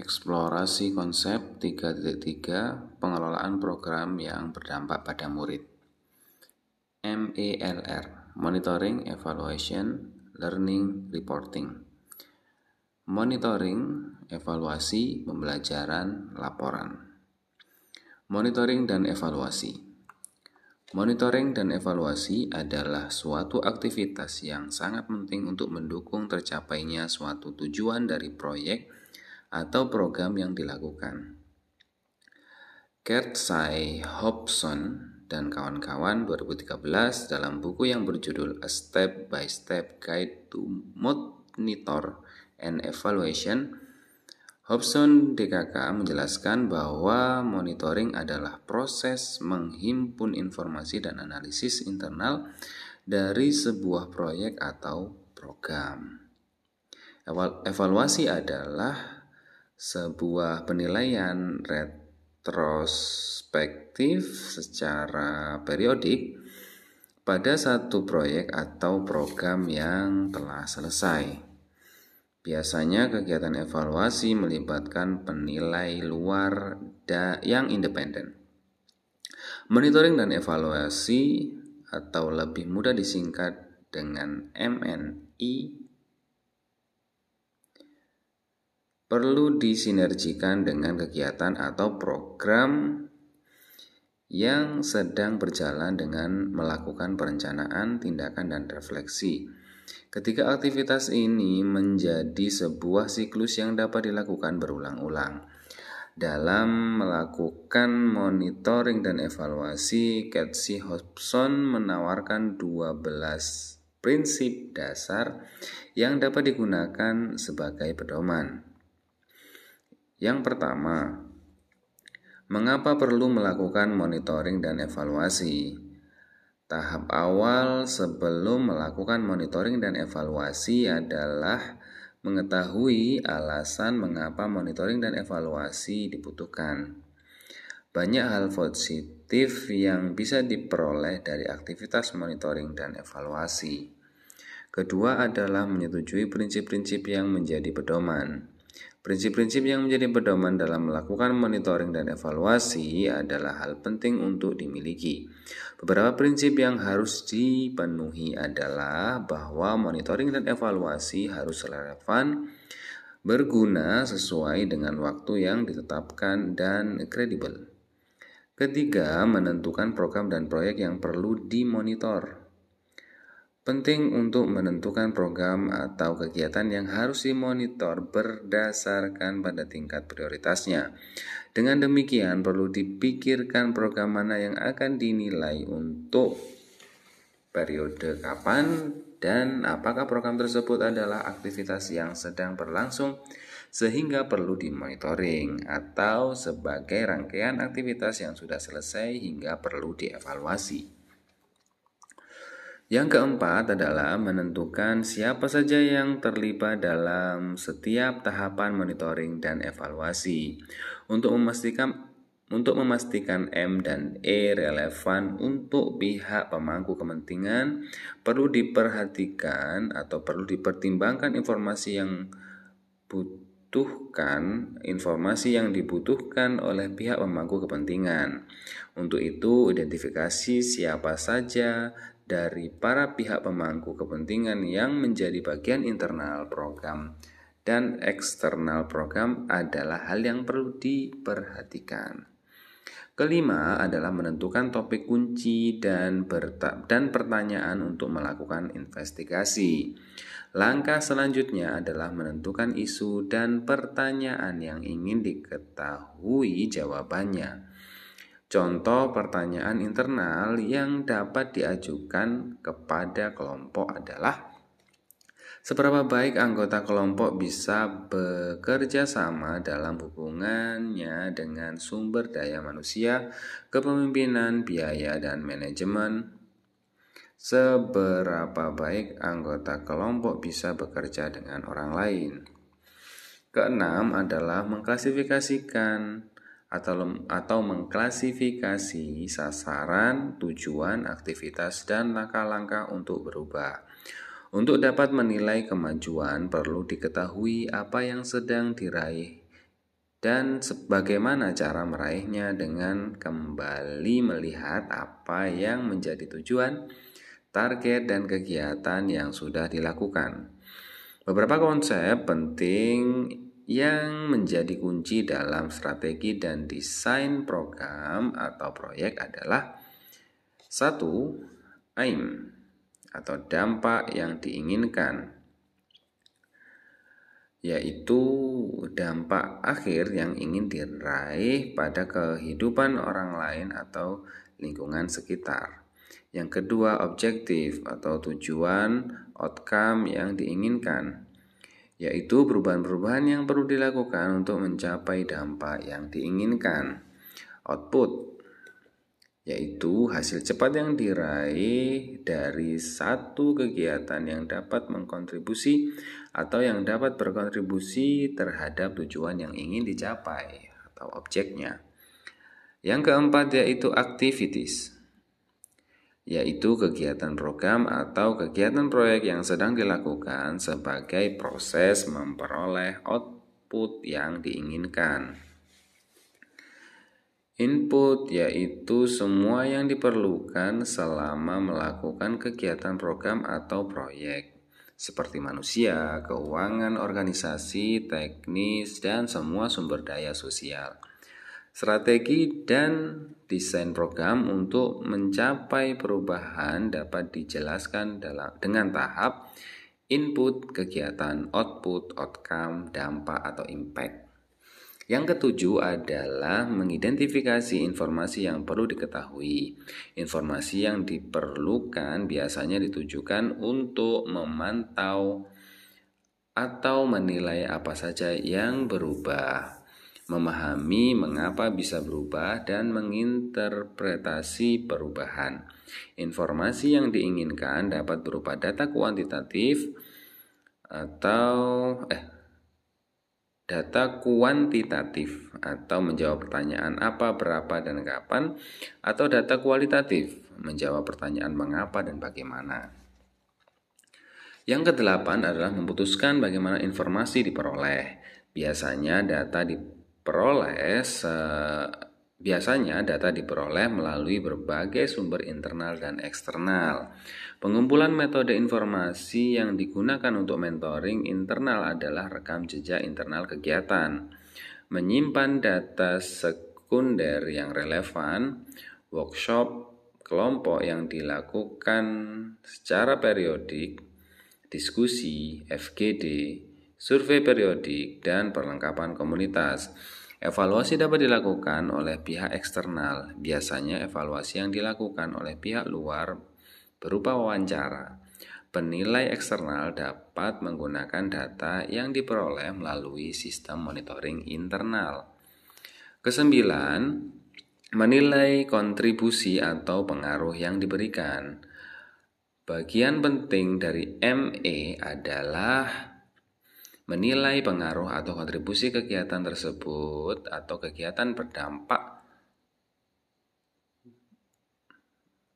Eksplorasi konsep 3.3 Pengelolaan program yang berdampak pada murid. MELR Monitoring, Evaluation, Learning, Reporting. Monitoring, evaluasi, pembelajaran, laporan. Monitoring dan evaluasi. Monitoring dan evaluasi adalah suatu aktivitas yang sangat penting untuk mendukung tercapainya suatu tujuan dari proyek atau program yang dilakukan. Kertsai Hobson dan kawan-kawan 2013 dalam buku yang berjudul A Step by Step Guide to Monitor and Evaluation Hobson DKK menjelaskan bahwa monitoring adalah proses menghimpun informasi dan analisis internal dari sebuah proyek atau program. Evaluasi adalah sebuah penilaian retrospektif secara periodik pada satu proyek atau program yang telah selesai. Biasanya kegiatan evaluasi melibatkan penilai luar yang independen. Monitoring dan evaluasi atau lebih mudah disingkat dengan MNI perlu disinergikan dengan kegiatan atau program yang sedang berjalan dengan melakukan perencanaan, tindakan, dan refleksi. Ketika aktivitas ini menjadi sebuah siklus yang dapat dilakukan berulang-ulang. Dalam melakukan monitoring dan evaluasi, Katsi Hobson menawarkan 12 prinsip dasar yang dapat digunakan sebagai pedoman. Yang pertama, mengapa perlu melakukan monitoring dan evaluasi? Tahap awal sebelum melakukan monitoring dan evaluasi adalah mengetahui alasan mengapa monitoring dan evaluasi dibutuhkan. Banyak hal positif yang bisa diperoleh dari aktivitas monitoring dan evaluasi. Kedua adalah menyetujui prinsip-prinsip yang menjadi pedoman. Prinsip-prinsip yang menjadi pedoman dalam melakukan monitoring dan evaluasi adalah hal penting untuk dimiliki. Beberapa prinsip yang harus dipenuhi adalah bahwa monitoring dan evaluasi harus relevan, berguna sesuai dengan waktu yang ditetapkan, dan kredibel. Ketiga, menentukan program dan proyek yang perlu dimonitor. Penting untuk menentukan program atau kegiatan yang harus dimonitor berdasarkan pada tingkat prioritasnya. Dengan demikian, perlu dipikirkan program mana yang akan dinilai untuk periode kapan dan apakah program tersebut adalah aktivitas yang sedang berlangsung sehingga perlu dimonitoring atau sebagai rangkaian aktivitas yang sudah selesai hingga perlu dievaluasi. Yang keempat adalah menentukan siapa saja yang terlibat dalam setiap tahapan monitoring dan evaluasi untuk memastikan untuk memastikan M dan E relevan untuk pihak pemangku kepentingan perlu diperhatikan atau perlu dipertimbangkan informasi yang butuhkan informasi yang dibutuhkan oleh pihak pemangku kepentingan. Untuk itu, identifikasi siapa saja dari para pihak pemangku kepentingan yang menjadi bagian internal program dan eksternal program adalah hal yang perlu diperhatikan. Kelima adalah menentukan topik kunci dan, dan pertanyaan untuk melakukan investigasi. Langkah selanjutnya adalah menentukan isu dan pertanyaan yang ingin diketahui jawabannya. Contoh pertanyaan internal yang dapat diajukan kepada kelompok adalah Seberapa baik anggota kelompok bisa bekerja sama dalam hubungannya dengan sumber daya manusia, kepemimpinan, biaya, dan manajemen? Seberapa baik anggota kelompok bisa bekerja dengan orang lain? Keenam adalah mengklasifikasikan atau, atau mengklasifikasi sasaran, tujuan, aktivitas, dan langkah-langkah untuk berubah. Untuk dapat menilai kemajuan, perlu diketahui apa yang sedang diraih dan bagaimana cara meraihnya dengan kembali melihat apa yang menjadi tujuan, target, dan kegiatan yang sudah dilakukan. Beberapa konsep penting yang menjadi kunci dalam strategi dan desain program atau proyek adalah satu, aim atau dampak yang diinginkan yaitu dampak akhir yang ingin diraih pada kehidupan orang lain atau lingkungan sekitar. Yang kedua, objektif atau tujuan outcome yang diinginkan, yaitu perubahan-perubahan yang perlu dilakukan untuk mencapai dampak yang diinginkan. Output yaitu hasil cepat yang diraih dari satu kegiatan yang dapat mengkontribusi atau yang dapat berkontribusi terhadap tujuan yang ingin dicapai atau objeknya. Yang keempat yaitu activities, yaitu kegiatan program atau kegiatan proyek yang sedang dilakukan sebagai proses memperoleh output yang diinginkan. Input yaitu semua yang diperlukan selama melakukan kegiatan program atau proyek, seperti manusia, keuangan, organisasi, teknis, dan semua sumber daya sosial. Strategi dan desain program untuk mencapai perubahan dapat dijelaskan dalam dengan tahap input, kegiatan, output, outcome, dampak atau impact. Yang ketujuh adalah mengidentifikasi informasi yang perlu diketahui. Informasi yang diperlukan biasanya ditujukan untuk memantau atau menilai apa saja yang berubah, memahami mengapa bisa berubah, dan menginterpretasi perubahan. Informasi yang diinginkan dapat berupa data kuantitatif atau eh data kuantitatif atau menjawab pertanyaan apa, berapa, dan kapan, atau data kualitatif menjawab pertanyaan mengapa dan bagaimana. Yang kedelapan adalah memutuskan bagaimana informasi diperoleh. Biasanya data diperoleh Biasanya data diperoleh melalui berbagai sumber internal dan eksternal. Pengumpulan metode informasi yang digunakan untuk mentoring internal adalah rekam jejak internal kegiatan, menyimpan data sekunder yang relevan, workshop kelompok yang dilakukan secara periodik, diskusi, FGD, survei periodik, dan perlengkapan komunitas. Evaluasi dapat dilakukan oleh pihak eksternal, biasanya evaluasi yang dilakukan oleh pihak luar berupa wawancara. Penilai eksternal dapat menggunakan data yang diperoleh melalui sistem monitoring internal. Kesembilan, menilai kontribusi atau pengaruh yang diberikan. Bagian penting dari ME adalah menilai pengaruh atau kontribusi kegiatan tersebut atau kegiatan berdampak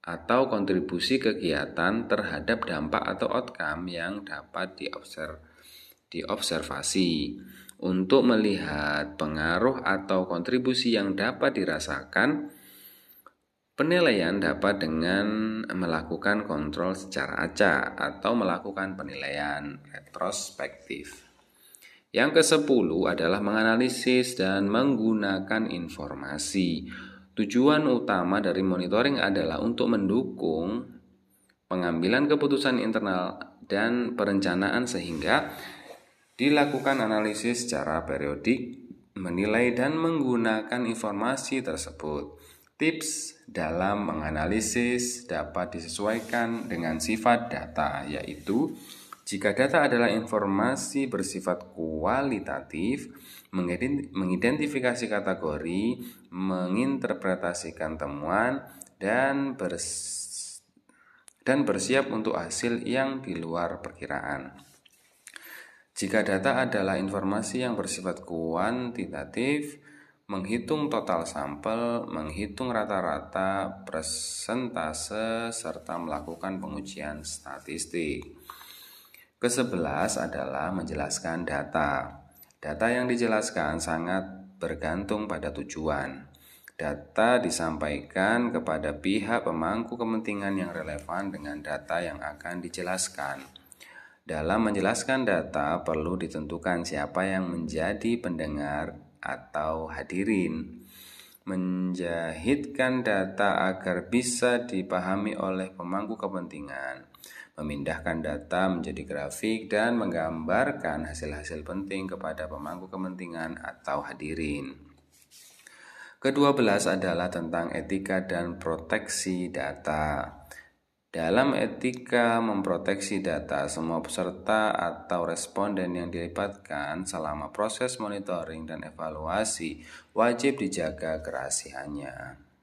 atau kontribusi kegiatan terhadap dampak atau outcome yang dapat diobserv diobservasi untuk melihat pengaruh atau kontribusi yang dapat dirasakan Penilaian dapat dengan melakukan kontrol secara acak atau melakukan penilaian retrospektif. Yang ke-10 adalah menganalisis dan menggunakan informasi. Tujuan utama dari monitoring adalah untuk mendukung pengambilan keputusan internal dan perencanaan sehingga dilakukan analisis secara periodik, menilai dan menggunakan informasi tersebut. Tips dalam menganalisis dapat disesuaikan dengan sifat data, yaitu jika data adalah informasi bersifat kualitatif, mengidentifikasi kategori, menginterpretasikan temuan, dan bers dan bersiap untuk hasil yang di luar perkiraan. Jika data adalah informasi yang bersifat kuantitatif, menghitung total sampel, menghitung rata-rata, persentase, serta melakukan pengujian statistik. Kesebelas adalah menjelaskan data. Data yang dijelaskan sangat bergantung pada tujuan. Data disampaikan kepada pihak pemangku kepentingan yang relevan dengan data yang akan dijelaskan. Dalam menjelaskan data, perlu ditentukan siapa yang menjadi pendengar atau hadirin. Menjahitkan data agar bisa dipahami oleh pemangku kepentingan memindahkan data menjadi grafik dan menggambarkan hasil-hasil penting kepada pemangku kepentingan atau hadirin. Kedua belas adalah tentang etika dan proteksi data. Dalam etika memproteksi data, semua peserta atau responden yang dilibatkan selama proses monitoring dan evaluasi wajib dijaga kerahasiaannya.